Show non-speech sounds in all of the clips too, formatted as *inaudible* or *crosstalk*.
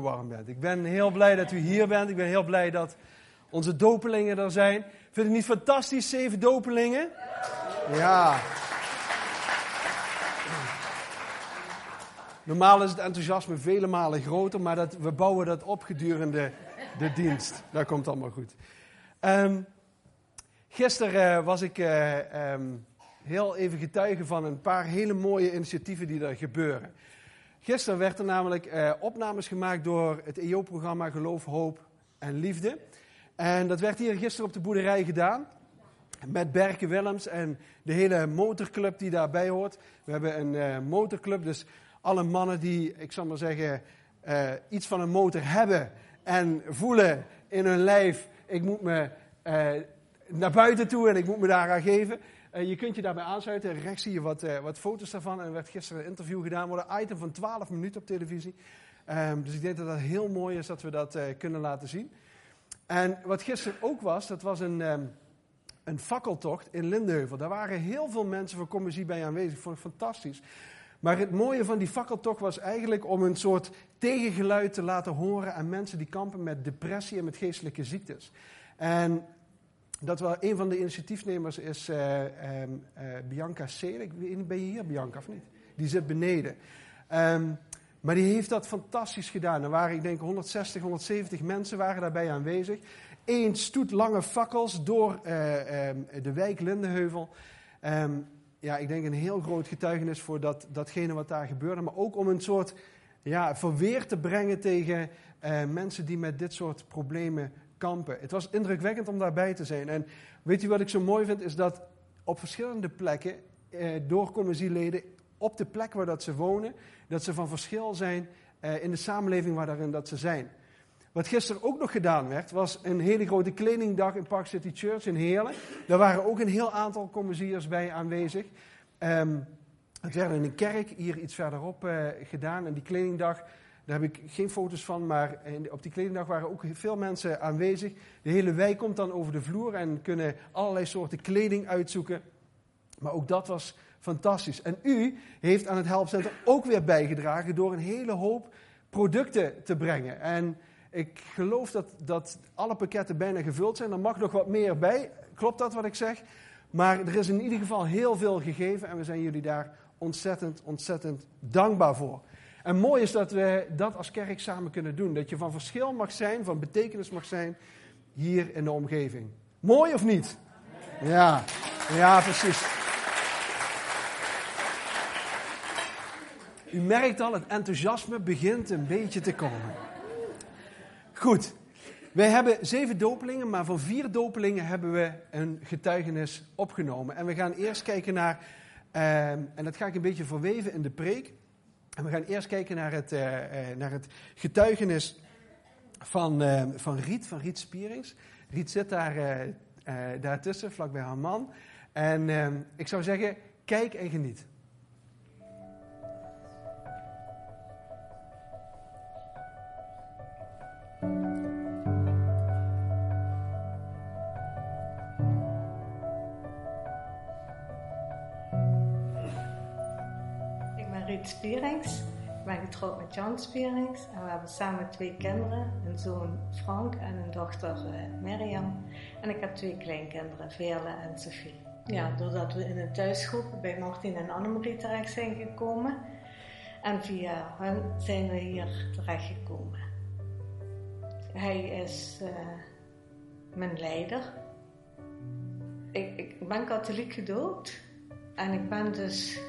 warm bent. Ik ben heel blij dat u hier bent. Ik ben heel blij dat onze dopelingen er zijn. Vind het niet fantastisch, zeven dopelingen? Ja. Normaal is het enthousiasme vele malen groter, maar dat, we bouwen dat op gedurende de dienst. Dat komt allemaal goed. Um, gisteren uh, was ik uh, um, heel even getuige van een paar hele mooie initiatieven die er gebeuren. Gisteren werd er namelijk uh, opnames gemaakt door het EO-programma Geloof, Hoop en Liefde. En dat werd hier gisteren op de boerderij gedaan. Met Berke Willems en de hele motorclub die daarbij hoort. We hebben een uh, motorclub, dus alle mannen die, ik zal maar zeggen, uh, iets van een motor hebben en voelen in hun lijf, ik moet me naar buiten toe en ik moet me daar aan geven. Uh, je kunt je daarbij aansluiten. Rechts zie je wat, uh, wat foto's daarvan. Er werd gisteren een interview gedaan. Een item van 12 minuten op televisie. Um, dus ik denk dat dat heel mooi is dat we dat uh, kunnen laten zien. En wat gisteren ook was, dat was een, um, een fakkeltocht in Lindenheuvel. Daar waren heel veel mensen van commissie bij aanwezig. Vond ik fantastisch. Maar het mooie van die fakkeltocht was eigenlijk om een soort tegengeluid te laten horen aan mensen die kampen met depressie en met geestelijke ziektes. En dat wel een van de initiatiefnemers is uh, um, uh, Bianca Sele. Ben je hier, Bianca, of niet? Die zit beneden. Um, maar die heeft dat fantastisch gedaan. Er waren, ik denk, 160, 170 mensen waren daarbij aanwezig. Eén stoet lange fakkels door uh, um, de wijk Lindenheuvel. ja, ik denk een heel groot getuigenis voor dat, datgene wat daar gebeurde. Maar ook om een soort ja, verweer te brengen tegen mensen die met dit soort problemen kampen. Het was indrukwekkend om daarbij te zijn. En weet u wat ik zo mooi vind? Is dat op verschillende plekken eh, door commissieleden, op de plek waar dat ze wonen, dat ze van verschil zijn eh, in de samenleving waar daarin dat ze zijn. Wat gisteren ook nog gedaan werd, was een hele grote kledingdag in Park City Church in Heerlen. Daar waren ook een heel aantal commissiers bij aanwezig. Um, het werd in een kerk hier iets verderop uh, gedaan. En die kledingdag daar heb ik geen foto's van, maar op die kledingdag waren ook veel mensen aanwezig. De hele wijk komt dan over de vloer en kunnen allerlei soorten kleding uitzoeken. Maar ook dat was fantastisch. En u heeft aan het Helpcenter ook weer bijgedragen door een hele hoop producten te brengen. En ik geloof dat, dat alle pakketten bijna gevuld zijn. Er mag nog wat meer bij. Klopt dat wat ik zeg? Maar er is in ieder geval heel veel gegeven en we zijn jullie daar ontzettend, ontzettend dankbaar voor. En mooi is dat we dat als kerk samen kunnen doen. Dat je van verschil mag zijn, van betekenis mag zijn hier in de omgeving. Mooi of niet? Ja, ja precies. U merkt al, het enthousiasme begint een beetje te komen. Goed, wij hebben zeven dopelingen, maar van vier dopelingen hebben we een getuigenis opgenomen. En we gaan eerst kijken naar, uh, en dat ga ik een beetje verweven in de preek. En we gaan eerst kijken naar het, uh, uh, naar het getuigenis van, uh, van Riet, van Riet Spierings. Riet zit daar, daartussen, vlakbij haar man. En ik zou zeggen, kijk en geniet. Spierings. Ik ben getrouwd met Jan Spierings en we hebben samen twee kinderen, een zoon Frank en een dochter uh, Mirjam. En ik heb twee kleinkinderen, Veerle en Sophie. Ja, doordat we in een thuisgroep bij Martin en Annemarie terecht zijn gekomen. En via hen zijn we hier terecht gekomen. Hij is uh, mijn leider. Ik, ik ben katholiek gedoopt en ik ben dus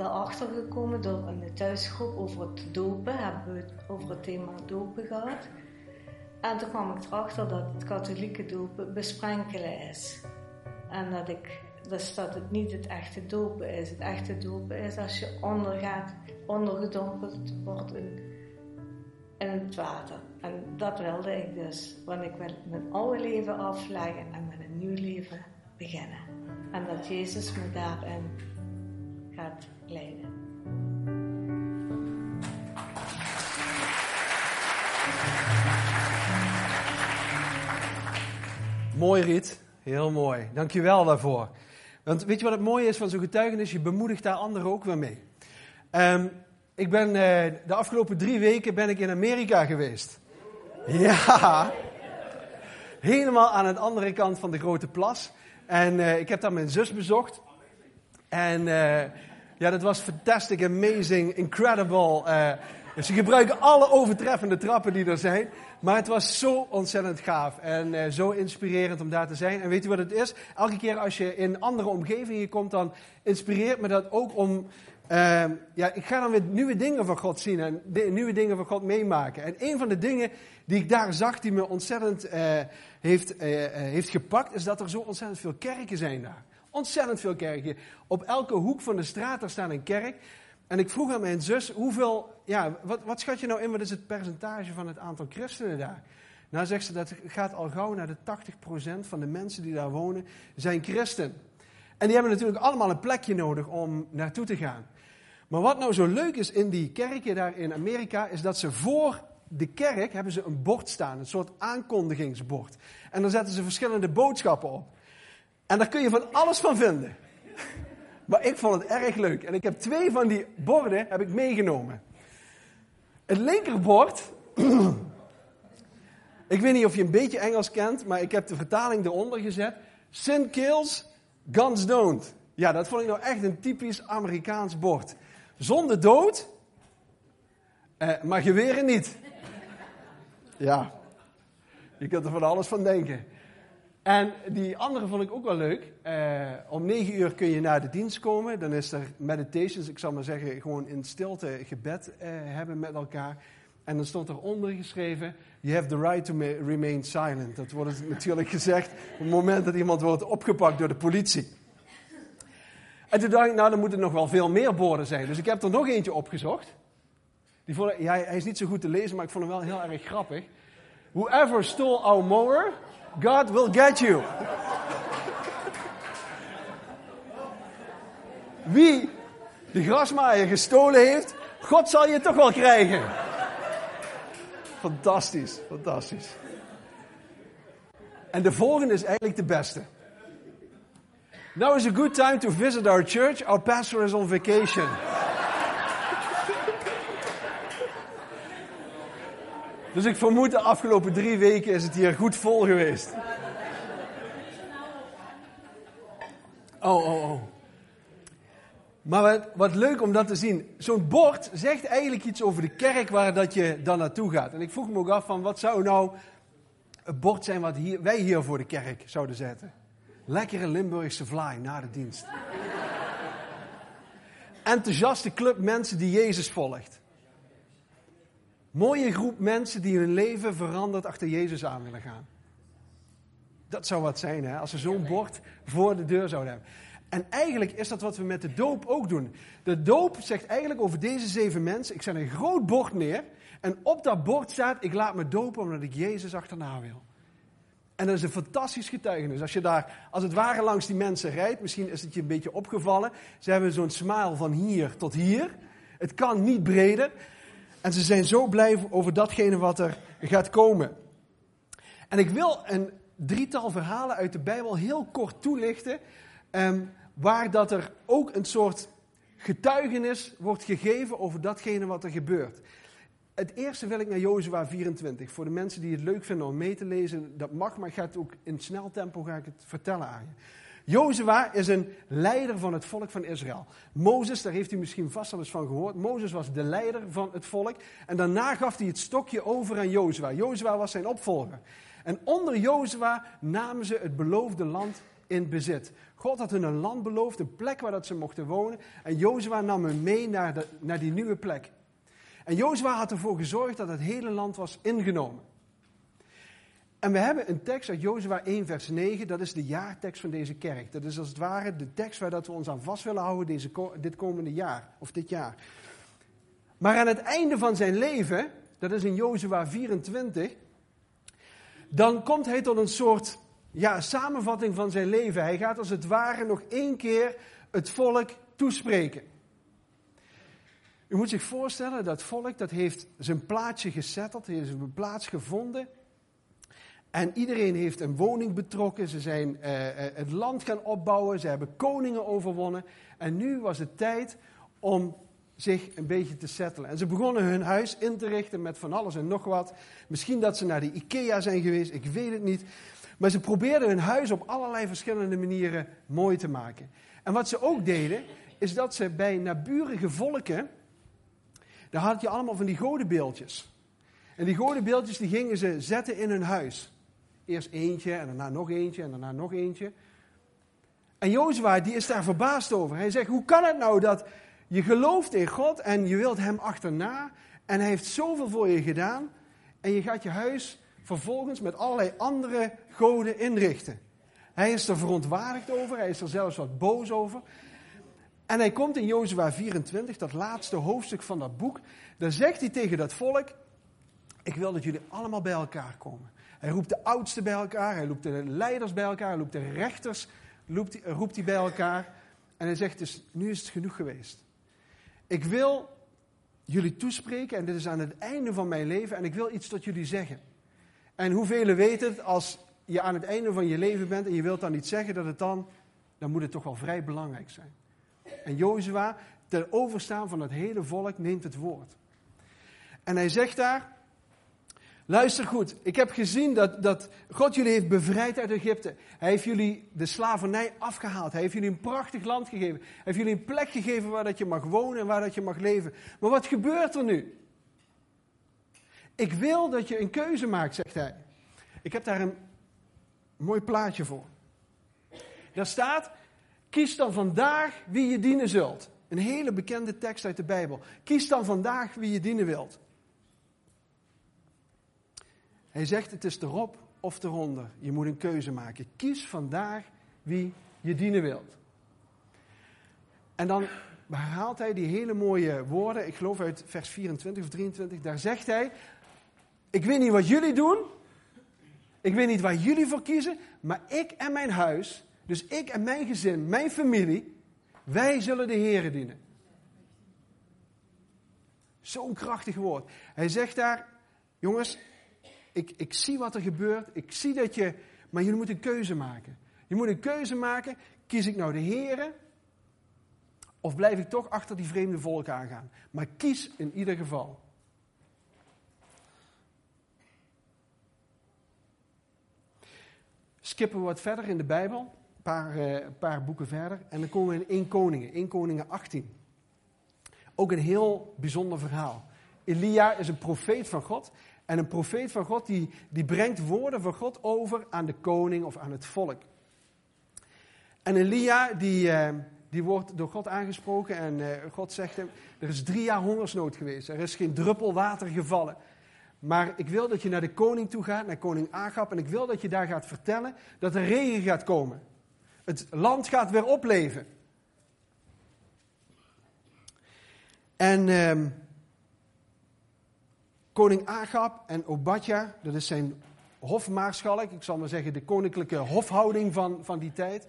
daarachter gekomen door een thuisgroep over het dopen. Hebben we het over het thema dopen gehad. En toen kwam ik erachter dat het katholieke dopen besprenkelen is. En dat ik, dus dat het niet het echte dopen is. Het echte dopen is als je ondergaat, ondergedompeld wordt in, in het water. En dat wilde ik dus. Want ik wil mijn oude leven afleggen en met een nieuw leven beginnen. En dat Jezus me daarin gaat leiden. Mooi Riet, heel mooi. Dankjewel daarvoor. Want weet je wat het mooie is van zo'n getuigenis? Je bemoedigt daar anderen ook weer mee. Um, Ik ben uh, de afgelopen drie weken ben ik in Amerika geweest. Ja, helemaal aan de andere kant van de grote plas. En uh, ik heb daar mijn zus bezocht. En uh, ja, dat was fantastic, amazing, incredible. ze gebruiken alle overtreffende trappen die er zijn. Maar het was zo ontzettend gaaf en uh, zo inspirerend om daar te zijn. En weet u wat het is? Elke keer als je in andere omgevingen komt, dan inspireert me dat ook om. Uh, ja, ik ga dan weer nieuwe dingen van God zien en nieuwe dingen van God meemaken. En een van de dingen die ik daar zag, die me ontzettend uh, heeft, heeft gepakt, is dat er zo ontzettend veel kerken zijn daar. Ontzettend veel kerken. Op elke hoek van de straat daar staat een kerk. En ik vroeg aan mijn zus, hoeveel, ja, wat, wat schat je nou in, wat is het percentage van het aantal christenen daar? Nou zegt ze, dat gaat al gauw naar de 80% van de mensen die daar wonen, zijn christen. En die hebben natuurlijk allemaal een plekje nodig om naartoe te gaan. Maar wat nou zo leuk is in die kerken daar in Amerika, is dat ze voor de kerk hebben ze een bord staan, een soort aankondigingsbord. En dan zetten ze verschillende boodschappen op. En daar kun je van alles van vinden. Maar ik vond het erg leuk. En ik heb twee van die borden heb ik meegenomen. Het linkerbord. *clears throat* ik weet niet of je een beetje Engels kent, maar ik heb de vertaling eronder gezet. Sin kills, guns don't. Ja, dat vond ik nou echt een typisch Amerikaans bord. Zonder dood, eh, maar geweren niet. Ja, je kunt er van alles van denken. En die andere vond ik ook wel leuk. Uh, om negen uur kun je naar de dienst komen. Dan is er meditations, ik zal maar zeggen, gewoon in stilte gebed uh, hebben met elkaar. En dan stond eronder geschreven, you have the right to remain silent. Dat wordt *laughs* natuurlijk gezegd op het moment dat iemand wordt opgepakt door de politie. En toen dacht ik, nou dan moeten er nog wel veel meer borden zijn. Dus ik heb er nog eentje opgezocht. Die ja, hij is niet zo goed te lezen, maar ik vond hem wel heel erg grappig. Whoever stole our mower God will get you. Wie de grasmaaier gestolen heeft, God zal je toch wel krijgen. Fantastisch, fantastisch. En de volgende is eigenlijk de beste. Now is a good time to visit our church. Our pastor is on vacation. Dus ik vermoed de afgelopen drie weken is het hier goed vol geweest. Oh, oh, oh. Maar wat, leuk om dat te zien. Zo'n bord zegt eigenlijk iets over de kerk waar dat je dan naartoe gaat. En ik vroeg me ook af van wat zou nou het bord zijn wat hier, wij hier voor de kerk zouden zetten. Lekkere Limburgse vlaai na de dienst. Enthousiaste club mensen die Jezus volgt. Mooie groep mensen die hun leven veranderd achter Jezus aan willen gaan. Dat zou wat zijn, hè, als ze zo'n bord voor de deur zouden hebben. En eigenlijk is dat wat we met de doop ook doen. De doop zegt eigenlijk over deze zeven mensen: ik zet een groot bord neer. En op dat bord staat: ik laat me dopen omdat ik Jezus achterna wil. En dat is een fantastisch getuigenis. Als je daar als het ware langs die mensen rijdt, misschien is het je een beetje opgevallen. Ze hebben zo'n smile van hier tot hier. Het kan niet breder. En ze zijn zo blij over datgene wat er gaat komen. En ik wil een drietal verhalen uit de Bijbel heel kort toelichten. Um, waar dat er ook een soort getuigenis wordt gegeven over datgene wat er gebeurt. Het eerste wil ik naar Jozua 24. Voor de mensen die het leuk vinden om mee te lezen, dat mag, maar ik ga het ook in snel tempo ga ik het vertellen aan je. Jozua is een leider van het volk van Israël. Mozes, daar heeft u misschien vast al eens van gehoord. Mozes was de leider van het volk. En daarna gaf hij het stokje over aan Jozua. Jozua was zijn opvolger. En onder Jozua namen ze het beloofde land in bezit. God had hun een land beloofd, een plek waar dat ze mochten wonen. En Jozua nam hen mee naar, de, naar die nieuwe plek. En Jozua had ervoor gezorgd dat het hele land was ingenomen. En we hebben een tekst uit Jozua 1, vers 9. Dat is de jaartekst van deze kerk. Dat is als het ware de tekst waar dat we ons aan vast willen houden deze, dit komende jaar. Of dit jaar. Maar aan het einde van zijn leven, dat is in Jozua 24. Dan komt hij tot een soort ja, samenvatting van zijn leven. Hij gaat als het ware nog één keer het volk toespreken. U moet zich voorstellen, dat volk dat heeft zijn plaatsje gezetteld, heeft zijn plaats gevonden en iedereen heeft een woning betrokken. Ze zijn uh, het land gaan opbouwen. Ze hebben koningen overwonnen. En nu was het tijd om zich een beetje te settelen. En ze begonnen hun huis in te richten met van alles en nog wat. Misschien dat ze naar de IKEA zijn geweest, ik weet het niet. Maar ze probeerden hun huis op allerlei verschillende manieren mooi te maken. En wat ze ook deden, is dat ze bij naburige volken, daar had je allemaal van die godenbeeldjes. En die godenbeeldjes die gingen ze zetten in hun huis. Eerst eentje en daarna nog eentje en daarna nog eentje. En Jozua die is daar verbaasd over. Hij zegt, hoe kan het nou dat je gelooft in God en je wilt hem achterna en hij heeft zoveel voor je gedaan en je gaat je huis vervolgens met allerlei andere goden inrichten. Hij is er verontwaardigd over, hij is er zelfs wat boos over. En hij komt in Jozua 24, dat laatste hoofdstuk van dat boek. Daar zegt hij tegen dat volk: Ik wil dat jullie allemaal bij elkaar komen. Hij roept de oudsten bij elkaar, hij roept de leiders bij elkaar, hij roept de rechters roept roept hij bij elkaar. En hij zegt dus: Nu is het genoeg geweest. Ik wil jullie toespreken en dit is aan het einde van mijn leven en ik wil iets tot jullie zeggen. En hoeveel weten het als je aan het einde van je leven bent en je wilt dan iets zeggen, dat het dan, dan moet het toch wel vrij belangrijk zijn. En Jozua, ter overstaan van het hele volk, neemt het woord. En hij zegt daar, luister goed, ik heb gezien dat, dat God jullie heeft bevrijd uit Egypte. Hij heeft jullie de slavernij afgehaald. Hij heeft jullie een prachtig land gegeven. Hij heeft jullie een plek gegeven waar dat je mag wonen en waar dat je mag leven. Maar wat gebeurt er nu? Ik wil dat je een keuze maakt, zegt hij. Ik heb daar een mooi plaatje voor. Daar staat, kies dan vandaag wie je dienen zult. Een hele bekende tekst uit de Bijbel. Kies dan vandaag wie je dienen wilt. Hij zegt, het is erop of eronder. Je moet een keuze maken. Kies vandaag wie je dienen wilt. En dan herhaalt hij die hele mooie woorden, ik geloof uit vers 24 of 23, daar zegt hij, ik weet niet wat jullie doen. Ik weet niet waar jullie voor kiezen. Maar ik en mijn huis, dus ik en mijn gezin, mijn familie, wij zullen de Heeren dienen. Zo'n krachtig woord. Hij zegt daar, jongens, ik, ik zie wat er gebeurt. Ik zie dat je, maar jullie moeten een keuze maken. Je moet een keuze maken. Kies ik nou de Heeren? Of blijf ik toch achter die vreemde volk aangaan? Maar kies in ieder geval. skippen we wat verder in de Bijbel, een paar, uh, paar boeken verder, en dan komen we in 1 Koningen, 1 Koningen 18. Ook een heel bijzonder verhaal. Elia is een profeet van God. En een profeet van God die, die brengt woorden van God over aan de koning of aan het volk. En Elia die, uh, die wordt door God aangesproken en uh, God zegt hem, er is drie jaar hongersnood geweest. Er is geen druppel water gevallen. Maar ik wil dat je naar de koning toe gaat, naar koning Agab. En ik wil dat je daar gaat vertellen dat er regen gaat komen. Het land gaat weer opleven. En eh, koning Agab en Obadja, dat is zijn hofmaarschalk, ik zal maar zeggen de koninklijke hofhouding van, van die tijd.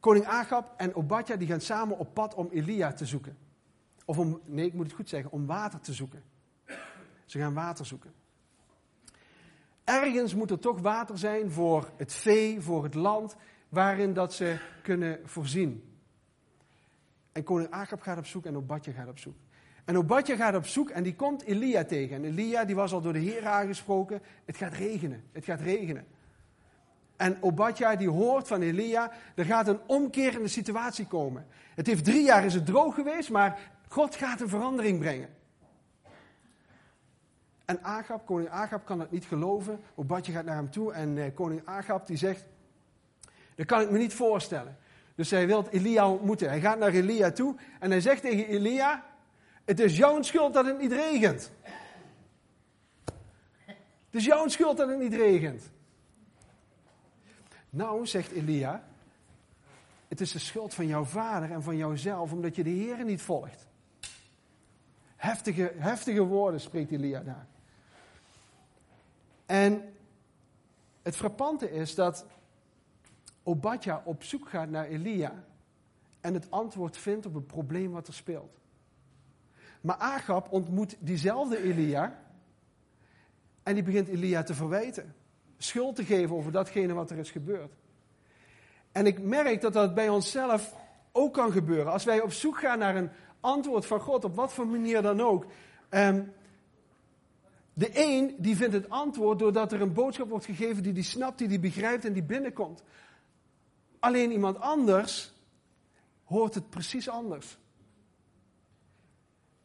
Koning Agab en Obadja die gaan samen op pad om Elia te zoeken. Of om, nee ik moet het goed zeggen, om water te zoeken. Ze gaan water zoeken. Ergens moet er toch water zijn voor het vee, voor het land, waarin dat ze kunnen voorzien. En koning Agab gaat op zoek en Obadja gaat op zoek. En Obadja gaat op zoek en die komt Elia tegen. En Elia die was al door de Heer aangesproken, het gaat regenen, het gaat regenen. En Obadja die hoort van Elia, er gaat een omkerende situatie komen. Het heeft drie jaar is het droog geweest, maar God gaat een verandering brengen. En Agab, koning Agab kan het niet geloven. Obadje gaat naar hem toe en eh, koning Agab die zegt, dat kan ik me niet voorstellen. Dus hij wil Elia ontmoeten. Hij gaat naar Elia toe en hij zegt tegen Elia, het is jouw schuld dat het niet regent. Het is jouw schuld dat het niet regent. Nou, zegt Elia, het is de schuld van jouw vader en van jouzelf, omdat je de Heer niet volgt. Heftige, heftige woorden spreekt Elia daar. En het frappante is dat Obadja op zoek gaat naar Elia en het antwoord vindt op het probleem wat er speelt. Maar Agab ontmoet diezelfde Elia en die begint Elia te verwijten, schuld te geven over datgene wat er is gebeurd. En ik merk dat dat bij onszelf ook kan gebeuren. Als wij op zoek gaan naar een antwoord van God, op wat voor manier dan ook. Ehm, de een die vindt het antwoord doordat er een boodschap wordt gegeven die die snapt, die die begrijpt en die binnenkomt. Alleen iemand anders hoort het precies anders.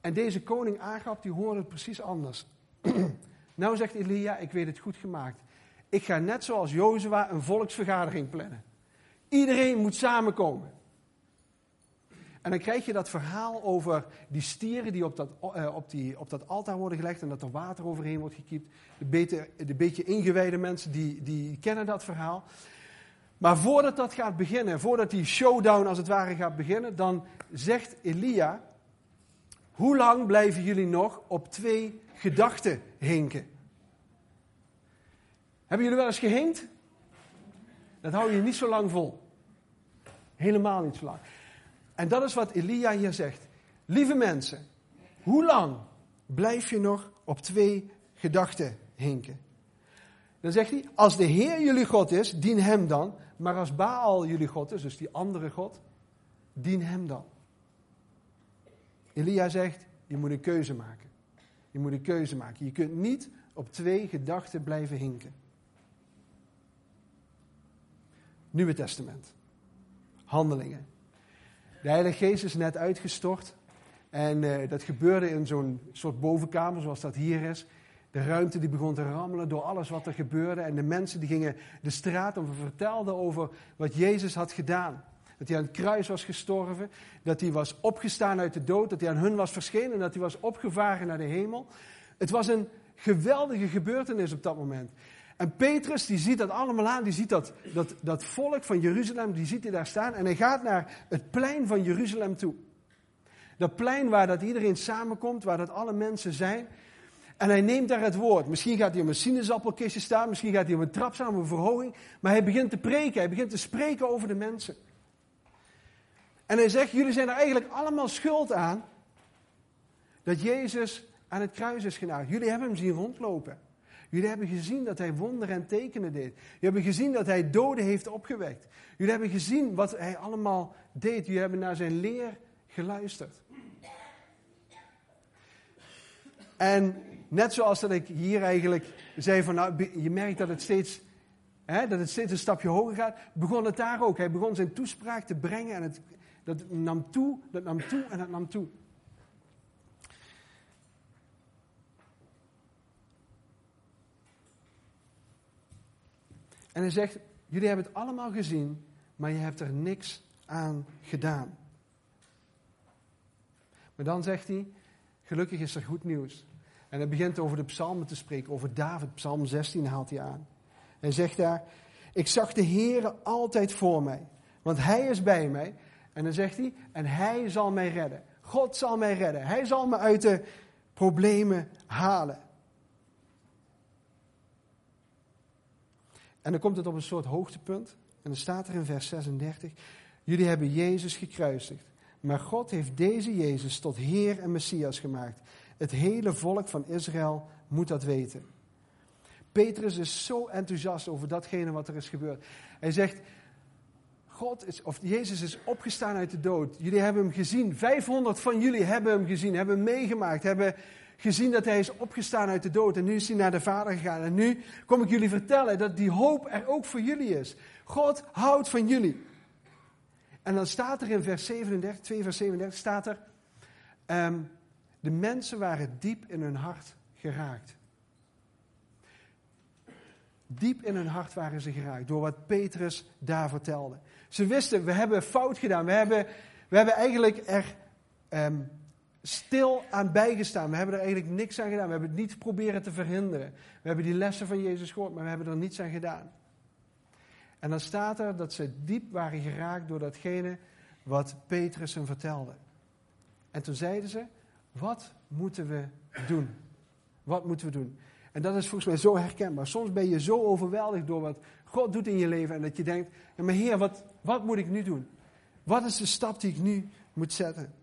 En deze koning Agab die hoort het precies anders. *clears throat* nou zegt Elia, ik weet het goed gemaakt. Ik ga net zoals Jozua een volksvergadering plannen. Iedereen moet samenkomen. En dan krijg je dat verhaal over die stieren die op dat, uh, op die, op dat altaar worden gelegd en dat er water overheen wordt gekiept. De, beetje, de beetje ingewijde mensen die, die kennen dat verhaal. Maar voordat dat gaat beginnen, voordat die showdown als het ware gaat beginnen, dan zegt Elia, hoe lang blijven jullie nog op twee gedachten hinken? Hebben jullie wel eens gehinkt? Dat hou je niet zo lang vol. Helemaal niet zo lang. En dat is wat Elia hier zegt. Lieve mensen, hoe lang blijf je nog op twee gedachten hinken? Dan zegt hij, als de Heer jullie God is, dien hem dan. Maar als Baal jullie God is, dus die andere God, dien hem dan. Elia zegt, je moet een keuze maken. Je moet een keuze maken. Je kunt niet op twee gedachten blijven hinken. Nieuwe Testament. Handelingen. De Heilige Geest is net uitgestort. En uh, dat gebeurde in zo'n soort bovenkamer, zoals dat hier is. De ruimte die begon te rammelen door alles wat er gebeurde. En de mensen die gingen de straat op en vertelden over wat Jezus had gedaan. Dat hij aan het kruis was gestorven, dat hij was opgestaan uit de dood, dat hij aan hun was verschenen en dat hij was opgevaren naar de hemel. Het was een geweldige gebeurtenis op dat moment. En Petrus, die ziet dat allemaal aan, die ziet dat, dat, dat volk van Jeruzalem, die ziet hij daar staan. En hij gaat naar het plein van Jeruzalem toe. Dat plein waar dat iedereen samenkomt, waar dat alle mensen zijn. En hij neemt daar het woord. Misschien gaat hij op een sinaasappelkistje staan, misschien gaat hij op een trap staan, op een verhoging. Maar hij begint te preken, hij begint te spreken over de mensen. En hij zegt, jullie zijn er eigenlijk allemaal schuld aan dat Jezus aan het kruis is genageld. Jullie hebben hem zien rondlopen. Jullie hebben gezien dat hij wonderen en tekenen deed. Jullie hebben gezien dat hij doden heeft opgewekt. Jullie hebben gezien wat hij allemaal deed. Jullie hebben naar zijn leer geluisterd. En net zoals dat ik hier eigenlijk zei van nou, je merkt dat het steeds, hè, dat het steeds een stapje hoger gaat, begon het daar ook. Hij begon zijn toespraak te brengen en het, dat nam toe, dat nam toe en dat nam toe. En hij zegt, jullie hebben het allemaal gezien, maar je hebt er niks aan gedaan. Maar dan zegt hij, gelukkig is er goed nieuws. En hij begint over de psalmen te spreken, over David, psalm 16 haalt hij aan. Hij zegt daar, ik zag de Heere altijd voor mij, want hij is bij mij. En dan zegt hij, en hij zal mij redden. God zal mij redden. Hij zal me uit de problemen halen. En dan komt het op een soort hoogtepunt. En dan staat er in vers 36: Jullie hebben Jezus gekruisigd. Maar God heeft deze Jezus tot Heer en Messias gemaakt. Het hele volk van Israël moet dat weten. Petrus is zo enthousiast over datgene wat er is gebeurd. Hij zegt: God of Jezus is opgestaan uit de dood. Jullie hebben hem gezien. 500 van jullie hebben hem gezien, hebben hem meegemaakt, hebben gezien dat hij is opgestaan uit de dood. En nu is hij naar de Vader gegaan. En nu kom ik jullie vertellen dat die hoop er ook voor jullie is. God houdt van jullie. En dan staat er in vers 37, 2 vers 37, staat er... Um, de mensen waren diep in hun hart geraakt. Diep in hun hart waren ze geraakt door wat Petrus daar vertelde. Ze wisten, we hebben fout gedaan. We hebben, we hebben eigenlijk er um, stil aan bijgestaan. We hebben er eigenlijk niks aan gedaan. We hebben het niet proberen te verhinderen. We hebben die lessen van Jezus gehoord, maar we hebben er niets aan gedaan. En dan staat er dat ze diep waren geraakt door datgene wat Petrus hen vertelde. En toen zeiden ze, wat moeten we doen? Wat moeten we doen? En dat is volgens mij zo herkenbaar. Soms ben je zo overweldigd door wat God doet in je leven en dat je denkt, ja, maar Heer, wat, wat moet ik nu doen? Wat is de stap die ik nu moet zetten?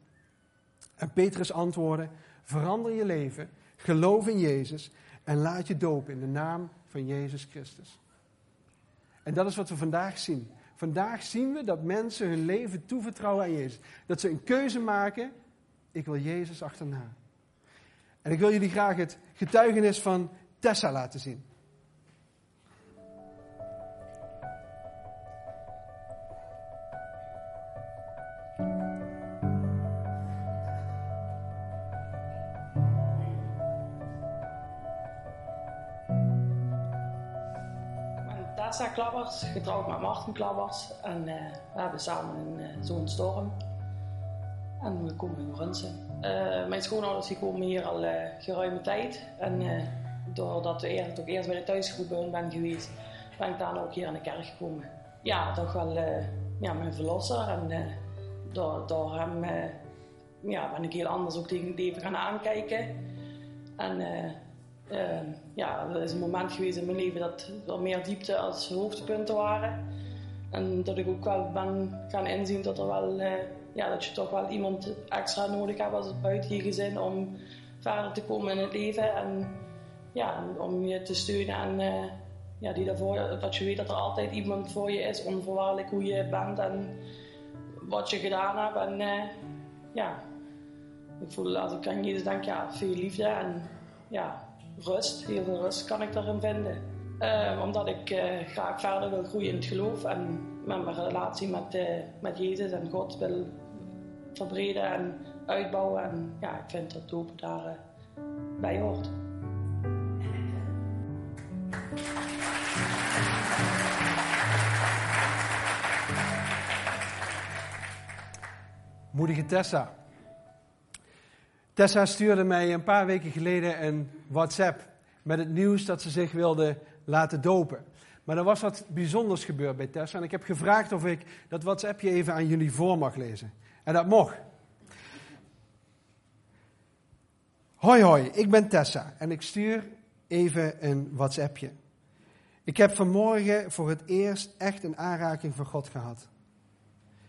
En Petrus antwoordde: Verander je leven, geloof in Jezus en laat je dopen in de naam van Jezus Christus. En dat is wat we vandaag zien. Vandaag zien we dat mensen hun leven toevertrouwen aan Jezus. Dat ze een keuze maken Ik wil Jezus achterna. En ik wil jullie graag het getuigenis van Tessa laten zien. Tessa Klappers, getrouwd met Martin Klappers. En uh, we hebben samen een uh, zoon Storm. En we komen in Runsen. Uh, mijn schoonouders die komen hier al geruime tijd. En doordat we eerst, ook eerst bij de thuisgroep ben geweest, ben ik dan ook hier aan de kerk gekomen. Ja, toch wel ja, mijn verlosser. En door, door hem ja, ben ik heel anders ook tegen het leven gaan aankijken. En uh, ja, er is een moment geweest in mijn leven dat er meer diepte als hoogtepunten waren. En dat ik ook wel ben gaan inzien dat, er wel, uh, ja, dat je toch wel iemand extra nodig hebt als buiten je gezin om verder te komen in het leven. En ja, om je te steunen en uh, ja, die daarvoor, dat je weet dat er altijd iemand voor je is, onvoorwaardelijk hoe je bent en wat je gedaan hebt. En uh, ja, ik voel als ik aan Jezus denk, ja, veel liefde en ja, rust, heel veel rust kan ik daarin vinden. Uh, omdat ik uh, graag verder wil groeien in het geloof en mijn relatie met, uh, met Jezus en God wil verbreden en uitbouwen. En ja, ik vind dat doop daar bij hoort. Moedige Tessa. Tessa stuurde mij een paar weken geleden een WhatsApp met het nieuws dat ze zich wilde laten dopen. Maar er was wat bijzonders gebeurd bij Tessa en ik heb gevraagd of ik dat WhatsAppje even aan jullie voor mag lezen. En dat mocht. Hoi hoi, ik ben Tessa en ik stuur even een WhatsAppje. Ik heb vanmorgen voor het eerst echt een aanraking van God gehad.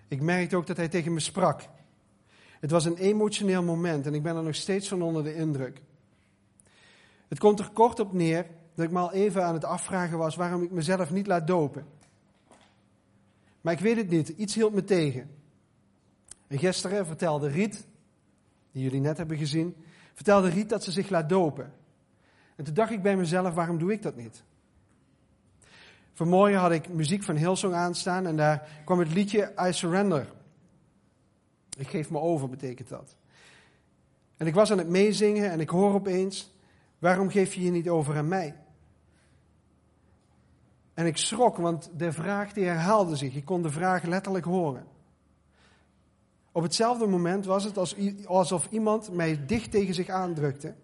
Ik merkte ook dat hij tegen me sprak. Het was een emotioneel moment en ik ben er nog steeds van onder de indruk. Het komt er kort op neer dat ik me al even aan het afvragen was waarom ik mezelf niet laat dopen. Maar ik weet het niet, iets hield me tegen. En gisteren vertelde Riet, die jullie net hebben gezien, vertelde Riet dat ze zich laat dopen. En toen dacht ik bij mezelf, waarom doe ik dat niet? Vanmorgen had ik muziek van Hillsong aanstaan en daar kwam het liedje I Surrender ik geef me over, betekent dat. En ik was aan het meezingen en ik hoor opeens, waarom geef je je niet over aan mij? En ik schrok, want de vraag die herhaalde zich. Ik kon de vraag letterlijk horen. Op hetzelfde moment was het alsof iemand mij dicht tegen zich aandrukte.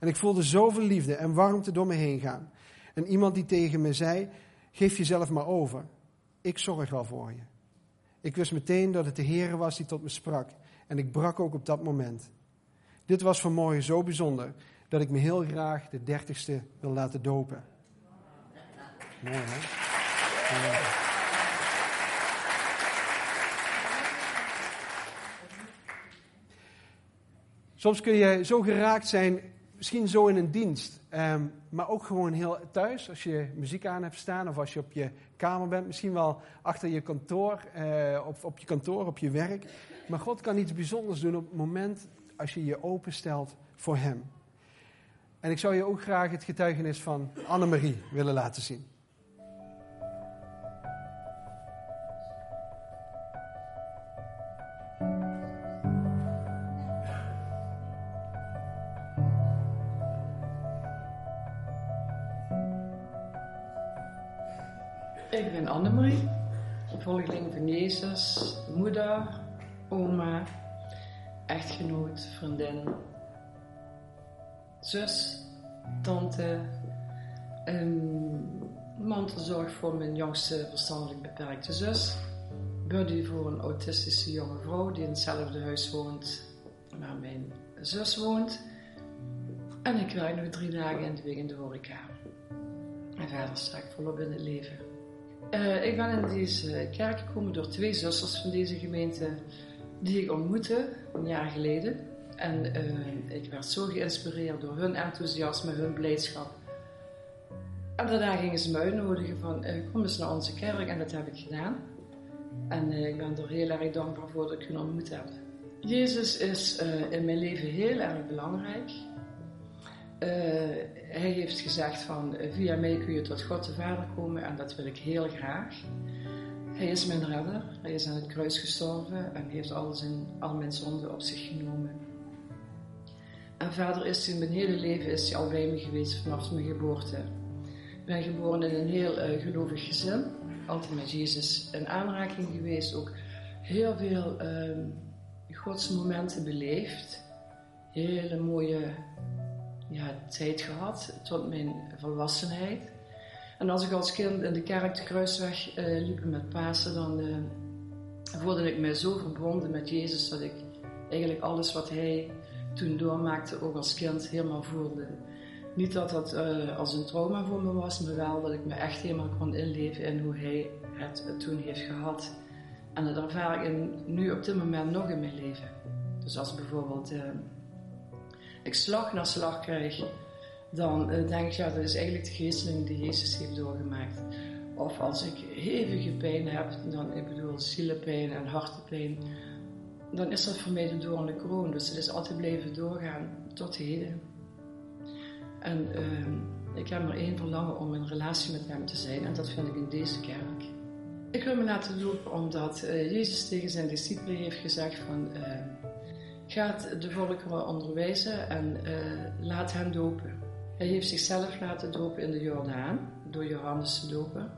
En ik voelde zoveel liefde en warmte door me heen gaan. En iemand die tegen me zei: Geef jezelf maar over. Ik zorg wel voor je. Ik wist meteen dat het de Heer was die tot me sprak. En ik brak ook op dat moment. Dit was vanmorgen zo bijzonder dat ik me heel graag de dertigste wil laten dopen. Mooi hè? Soms kun je zo geraakt zijn misschien zo in een dienst, ehm, maar ook gewoon heel thuis, als je muziek aan hebt staan of als je op je kamer bent, misschien wel achter je kantoor, uh, op, op je kantoor, op je werk. Maar God kan iets bijzonders doen op het moment als je je openstelt voor Hem. En ik zou je ook graag het getuigenis van Annemarie willen laten zien. Moeder, oma, echtgenoot, vriendin, zus, tante, um, mantelzorg voor mijn jongste verstandelijk beperkte zus, buddy voor een autistische jonge vrouw die in hetzelfde huis woont waar mijn zus woont. En ik werk nu drie dagen in de week in de horeca. En verder sta ik volop in het leven. Uh, ik ben in deze kerk gekomen door twee zusters van deze gemeente die ik ontmoette een jaar geleden. En uh, ik werd zo geïnspireerd door hun enthousiasme, hun blijdschap. En daarna gingen ze me uitnodigen van uh, kom eens naar onze kerk en dat heb ik gedaan. En ik ben er heel erg dankbaar voor dat ik hun ontmoet heb. Jezus is in mijn leven heel erg belangrijk. Hij heeft gezegd van via mij kun je tot God de Vader komen en dat wil ik heel graag. Hij is mijn redder, hij is aan het kruis gestorven en heeft alles in, al mijn zonden op zich genomen. En verder is hij mijn hele leven is hij al bij me geweest vanaf mijn geboorte. Ik ben geboren in een heel uh, gelovig gezin, altijd met Jezus in aanraking geweest, ook heel veel uh, godsmomenten beleefd. Hele mooie ja, tijd gehad tot mijn volwassenheid. En als ik als kind in de kerk de kruisweg uh, liep met Pasen, dan uh, voelde ik mij zo verbonden met Jezus dat ik eigenlijk alles wat hij toen doormaakte, ook als kind, helemaal voelde. Niet dat dat uh, als een trauma voor me was, maar wel dat ik me echt helemaal kon inleven in hoe hij het toen heeft gehad. En dat ervaar ik nu op dit moment nog in mijn leven. Dus als bijvoorbeeld ik slag na slag krijg dan uh, denk ik, ja, dat is eigenlijk de geesteling die Jezus heeft doorgemaakt. Of als ik hevige pijn heb, dan, ik bedoel zielenpijn en hartepijn, dan is dat voor mij de doorn de kroon. Dus het is altijd blijven doorgaan tot heden. En uh, ik heb maar één verlangen om in relatie met hem te zijn en dat vind ik in deze kerk. Ik wil me laten lopen omdat uh, Jezus tegen zijn discipelen heeft gezegd van... Uh, gaat de volkeren onderwijzen en laat hen dopen. Hij heeft zichzelf laten dopen in de Jordaan, door Johannes te dopen.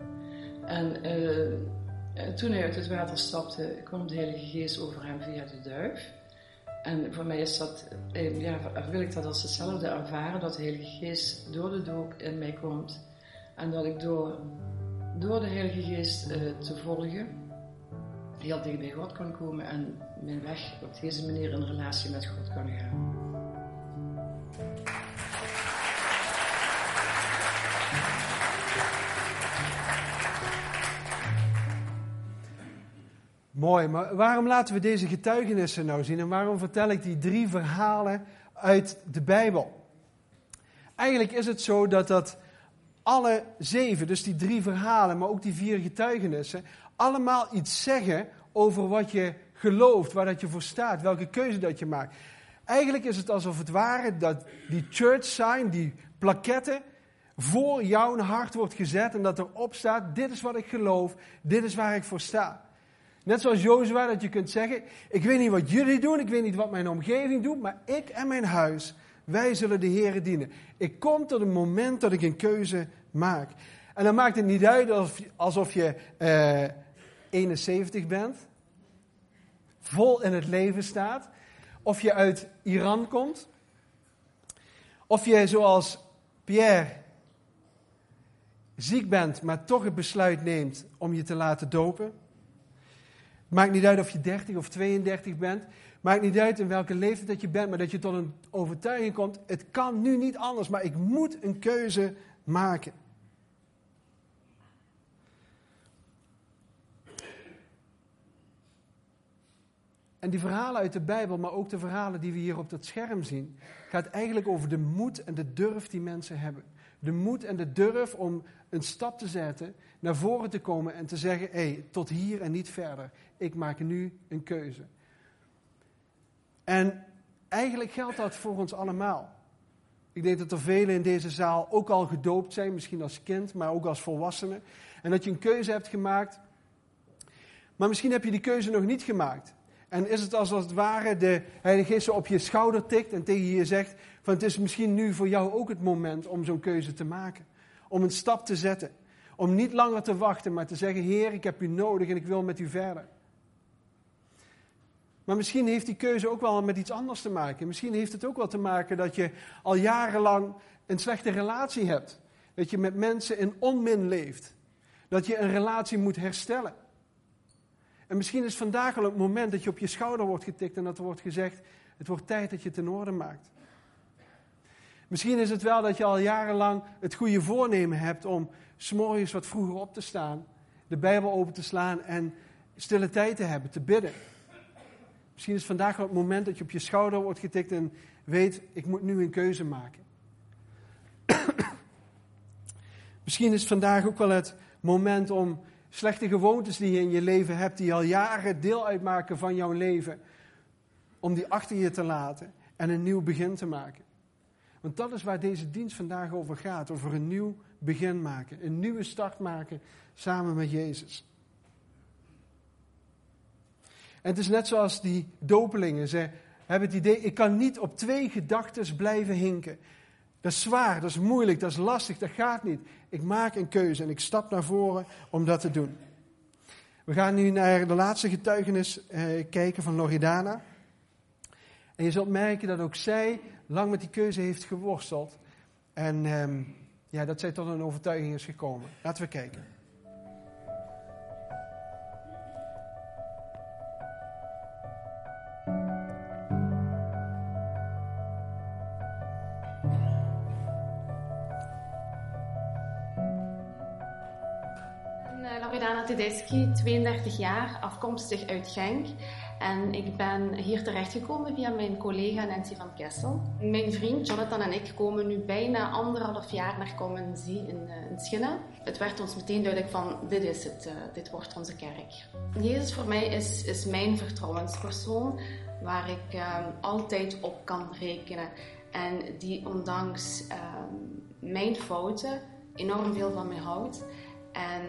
En uh, toen hij uit het water stapte, kwam de Heilige Geest over hem via de duif. En voor mij is dat, eh, ja, wil ik dat als hetzelfde ervaren, dat de Heilige Geest door de doop in mij komt. En dat ik door, door de Heilige Geest te volgen, heel dicht bij God kan komen en mijn weg op deze manier in relatie met God kan gaan. Mooi, maar waarom laten we deze getuigenissen nou zien en waarom vertel ik die drie verhalen uit de Bijbel? Eigenlijk is het zo dat dat alle zeven, dus die drie verhalen, maar ook die vier getuigenissen, allemaal iets zeggen over wat je gelooft, waar dat je voor staat, welke keuze dat je maakt. Eigenlijk is het alsof het ware dat die church sign, die plaketten, voor jouw hart wordt gezet en dat erop staat, dit is wat ik geloof, dit is waar ik voor sta. Net zoals Jozua, dat je kunt zeggen: Ik weet niet wat jullie doen, ik weet niet wat mijn omgeving doet, maar ik en mijn huis, wij zullen de Heer dienen. Ik kom tot een moment dat ik een keuze maak. En dan maakt het niet uit alsof, alsof je eh, 71 bent, vol in het leven staat, of je uit Iran komt, of je zoals Pierre ziek bent, maar toch het besluit neemt om je te laten dopen. Maakt niet uit of je 30 of 32 bent. Maakt niet uit in welke leeftijd dat je bent, maar dat je tot een overtuiging komt. Het kan nu niet anders, maar ik moet een keuze maken. En die verhalen uit de Bijbel, maar ook de verhalen die we hier op dat scherm zien, gaat eigenlijk over de moed en de durf die mensen hebben. De moed en de durf om een stap te zetten, naar voren te komen en te zeggen: hé, hey, tot hier en niet verder. Ik maak nu een keuze. En eigenlijk geldt dat voor ons allemaal. Ik denk dat er velen in deze zaal ook al gedoopt zijn, misschien als kind, maar ook als volwassene. En dat je een keuze hebt gemaakt. Maar misschien heb je die keuze nog niet gemaakt. En is het als het ware de Heilige Geest op je schouder tikt en tegen je zegt: van het is misschien nu voor jou ook het moment om zo'n keuze te maken. Om een stap te zetten. Om niet langer te wachten, maar te zeggen: Heer, ik heb u nodig en ik wil met u verder. Maar misschien heeft die keuze ook wel met iets anders te maken. Misschien heeft het ook wel te maken dat je al jarenlang een slechte relatie hebt. Dat je met mensen in onmin leeft. Dat je een relatie moet herstellen. En misschien is vandaag al het moment dat je op je schouder wordt getikt en dat er wordt gezegd: het wordt tijd dat je het in orde maakt. Misschien is het wel dat je al jarenlang het goede voornemen hebt om s'morgens wat vroeger op te staan, de Bijbel open te slaan en stille tijd te hebben, te bidden. Misschien is vandaag wel het moment dat je op je schouder wordt getikt en weet, ik moet nu een keuze maken. *clears throat* Misschien is vandaag ook wel het moment om slechte gewoontes die je in je leven hebt, die al jaren deel uitmaken van jouw leven, om die achter je te laten en een nieuw begin te maken. Want dat is waar deze dienst vandaag over gaat. Over een nieuw begin maken. Een nieuwe start maken samen met Jezus. En het is net zoals die dopelingen. Ze hebben het idee, ik kan niet op twee gedachten blijven hinken. Dat is zwaar, dat is moeilijk, dat is lastig, dat gaat niet. Ik maak een keuze en ik stap naar voren om dat te doen. We gaan nu naar de laatste getuigenis eh, kijken van Loredana. En je zult merken dat ook zij lang met die keuze heeft geworsteld. En ehm, ja, dat zij tot een overtuiging is gekomen. Laten we kijken. Tedeschi, 32 jaar, afkomstig uit Genk. En ik ben hier terechtgekomen via mijn collega Nancy van Kessel. Mijn vriend Jonathan en ik komen nu bijna anderhalf jaar naar Commenzie in, uh, in Schinnen. Het werd ons meteen duidelijk van, dit is het, uh, dit wordt onze kerk. Jezus voor mij is, is mijn vertrouwenspersoon, waar ik uh, altijd op kan rekenen. En die ondanks ehm, mijn fouten enorm veel van mij houdt. En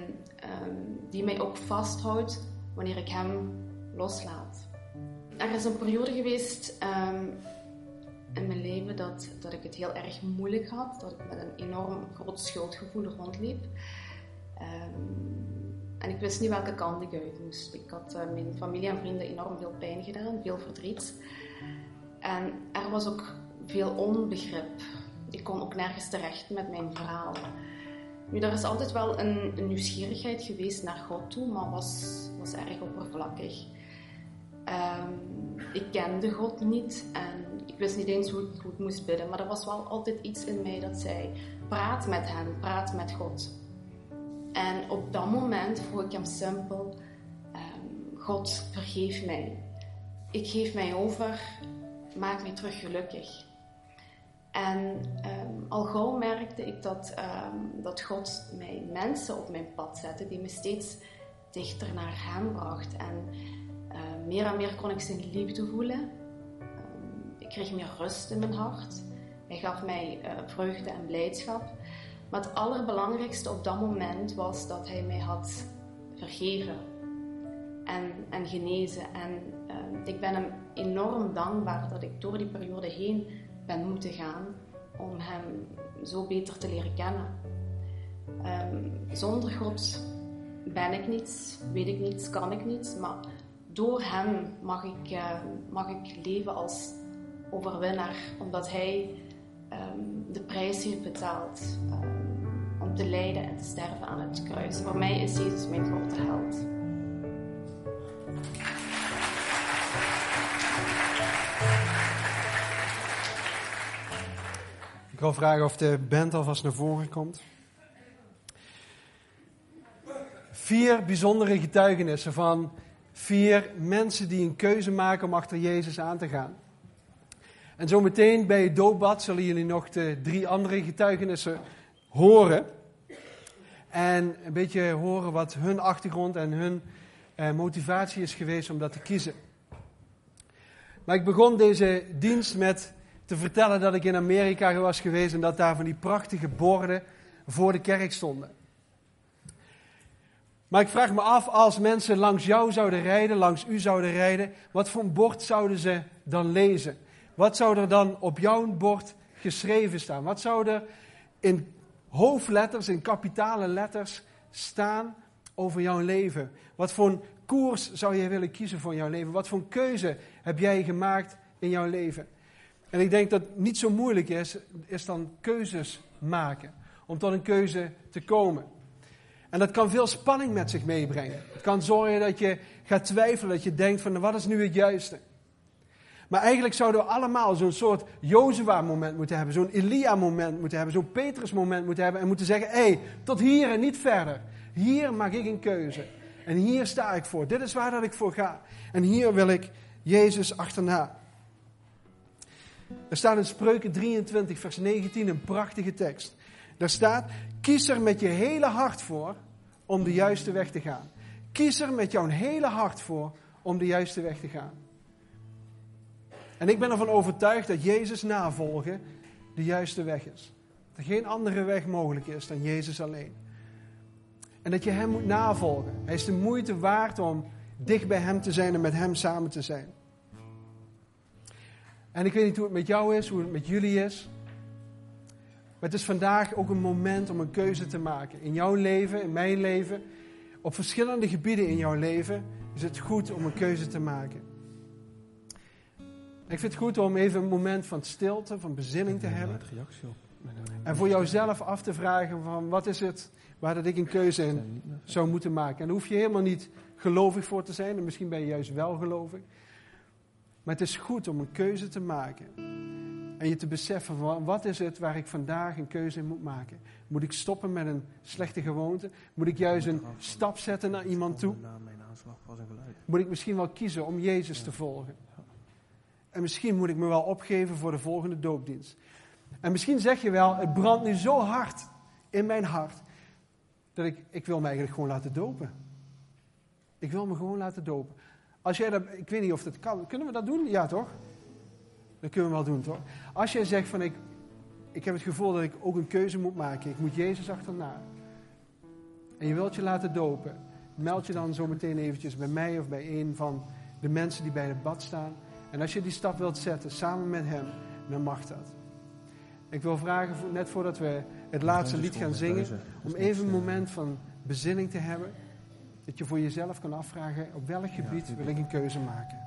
um, die mij ook vasthoudt wanneer ik hem loslaat. Er is een periode geweest um, in mijn leven dat, dat ik het heel erg moeilijk had. Dat ik met een enorm groot schuldgevoel rondliep. Um, en ik wist niet welke kant ik uit moest. Ik had uh, mijn familie en vrienden enorm veel pijn gedaan, veel verdriet. En er was ook veel onbegrip. Ik kon ook nergens terecht met mijn verhaal. Nu, er is altijd wel een, een, nieuwsgierigheid geweest naar God toe, maar was, was erg oppervlakkig. Um, ik kende God niet en ik wist niet eens hoe ik goed moest bidden, maar er was wel altijd iets in mij dat zei: praat met Hem, praat met God. En op dat moment vroeg ik Hem simpel: um, God, vergeef mij. Ik geef mij over, maak mij terug gelukkig. En um, al gauw merkte ik dat, um, dat God mij mensen op mijn pad zette die me steeds dichter naar Hem bracht. En uh, meer en meer kon ik zijn liefde voelen. Um, ik kreeg meer rust in mijn hart. Hij gaf mij uh, vreugde en blijdschap. Maar het allerbelangrijkste op dat moment was dat Hij mij had vergeven en, en genezen. En ik ben Hem enorm dankbaar dat ik door die periode heen ben moeten gaan om Hem zo beter te leren kennen. Um, zonder God ben ik niets, weet ik niets, kan ik niets, maar door Hem mag ik, uh, mag ik leven als overwinnaar, omdat Hij um, de prijs heeft betaald om te lijden en te sterven aan het kruis. Voor mij is Jezus mijn grote held. Ik wil vragen of de band alvast naar voren komt. Vier bijzondere getuigenissen van vier mensen die een keuze maken om achter Jezus aan te gaan. En zometeen bij het doopbad zullen jullie nog de drie andere getuigenissen horen. En een beetje horen wat hun achtergrond en hun eh, motivatie is geweest om dat te kiezen. Maar ik begon deze dienst met te vertellen dat ik in Amerika was geweest en dat daar van die prachtige borden voor de kerk stonden. Maar ik vraag me af, als mensen langs jou zouden rijden, langs u zouden rijden, wat voor een bord zouden ze dan lezen? Wat zou er dan op jouw bord geschreven staan? Wat zou er in hoofdletters, in kapitale letters staan over jouw leven? Wat voor een koers zou jij willen kiezen voor jouw leven? Wat voor een keuze heb jij gemaakt in jouw leven? En ik denk dat het niet zo moeilijk is, is dan keuzes maken. Om tot een keuze te komen. En dat kan veel spanning met zich meebrengen. Het kan zorgen dat je gaat twijfelen, dat je denkt van wat is nu het juiste. Maar eigenlijk zouden we allemaal zo'n soort Jozua-moment moeten hebben, zo'n Elia-moment moeten hebben, zo'n Petrus-moment moeten hebben en moeten zeggen, hé, hey, tot hier en niet verder. Hier maak ik een keuze. En hier sta ik voor. Dit is waar dat ik voor ga. En hier wil ik Jezus achterna. Er staat in Spreuken 23, vers 19 een prachtige tekst. Daar staat: Kies er met je hele hart voor om de juiste weg te gaan. Kies er met jouw hele hart voor om de juiste weg te gaan. En ik ben ervan overtuigd dat Jezus navolgen de juiste weg is. Dat er geen andere weg mogelijk is dan Jezus alleen. En dat je Hem moet navolgen. Hij is de moeite waard om dicht bij Hem te zijn en met Hem samen te zijn. En ik weet niet hoe het met jou is, hoe het met jullie is. Maar het is vandaag ook een moment om een keuze te maken. In jouw leven, in mijn leven, op verschillende gebieden in jouw leven is het goed om een keuze te maken. Ik vind het goed om even een moment van stilte, van bezinning te hebben. En voor jouzelf af te vragen van wat is het waar dat ik een keuze in zou moeten maken. En daar hoef je helemaal niet gelovig voor te zijn. En misschien ben je juist wel gelovig. Maar het is goed om een keuze te maken. En je te beseffen van wat is het waar ik vandaag een keuze in moet maken. Moet ik stoppen met een slechte gewoonte? Moet ik juist een stap zetten naar iemand toe? Moet ik misschien wel kiezen om Jezus te volgen? En misschien moet ik me wel opgeven voor de volgende doopdienst. En misschien zeg je wel, het brandt nu zo hard in mijn hart, dat ik, ik wil me eigenlijk gewoon laten dopen. Ik wil me gewoon laten dopen. Als jij dat, ik weet niet of dat kan, kunnen we dat doen? Ja toch? Dat kunnen we wel doen toch? Als jij zegt van ik, ik heb het gevoel dat ik ook een keuze moet maken, ik moet Jezus achterna. En je wilt je laten dopen, meld je dan zo meteen eventjes bij mij of bij een van de mensen die bij het bad staan. En als je die stap wilt zetten samen met hem, dan mag dat. Ik wil vragen, net voordat we het laatste lied gaan zingen, om even een moment van bezinning te hebben. Dat je voor jezelf kan afvragen, op welk gebied wil ik een keuze maken?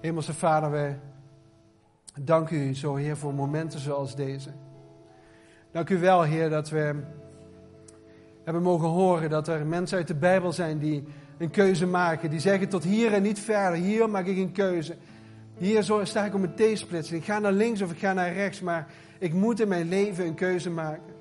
Hemelse Vader, wij dank u zo, Heer, voor momenten zoals deze. Dank u wel, Heer, dat we hebben mogen horen dat er mensen uit de Bijbel zijn die een keuze maken. Die zeggen tot hier en niet verder. Hier maak ik een keuze. Hier zo sta ik op een T-splitsing. Ik ga naar links of ik ga naar rechts, maar ik moet in mijn leven een keuze maken.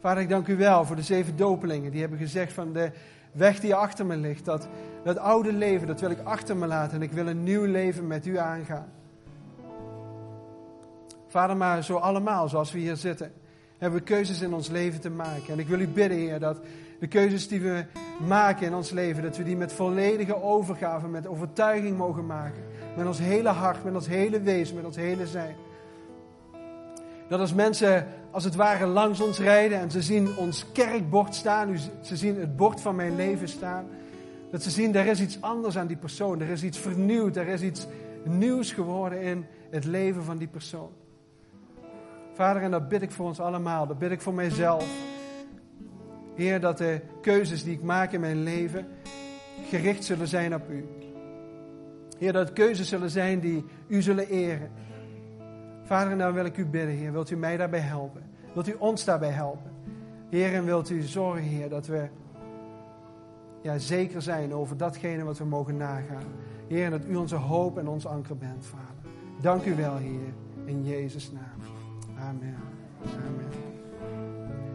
Vader, ik dank u wel voor de zeven dopelingen. Die hebben gezegd van de weg die achter me ligt. Dat, dat oude leven, dat wil ik achter me laten. En ik wil een nieuw leven met u aangaan. Vader, maar zo allemaal, zoals we hier zitten, hebben we keuzes in ons leven te maken. En ik wil u bidden, Heer, dat de keuzes die we maken in ons leven, dat we die met volledige overgave, met overtuiging mogen maken. Met ons hele hart, met ons hele wezen, met ons hele zijn. Dat als mensen als het ware langs ons rijden en ze zien ons kerkbord staan, ze zien het bord van mijn leven staan, dat ze zien, er is iets anders aan die persoon, er is iets vernieuwd, er is iets nieuws geworden in het leven van die persoon. Vader, en dat bid ik voor ons allemaal, dat bid ik voor mijzelf. Heer, dat de keuzes die ik maak in mijn leven gericht zullen zijn op U. Heer, dat het keuzes zullen zijn die U zullen eren. Vader, en dan wil ik u bidden, Heer. Wilt u mij daarbij helpen? Wilt u ons daarbij helpen? Heer, en wilt u zorgen, Heer, dat we ja, zeker zijn over datgene wat we mogen nagaan. Heer, en dat u onze hoop en ons anker bent, Vader. Dank u wel, Heer. In Jezus' naam. Amen. Amen.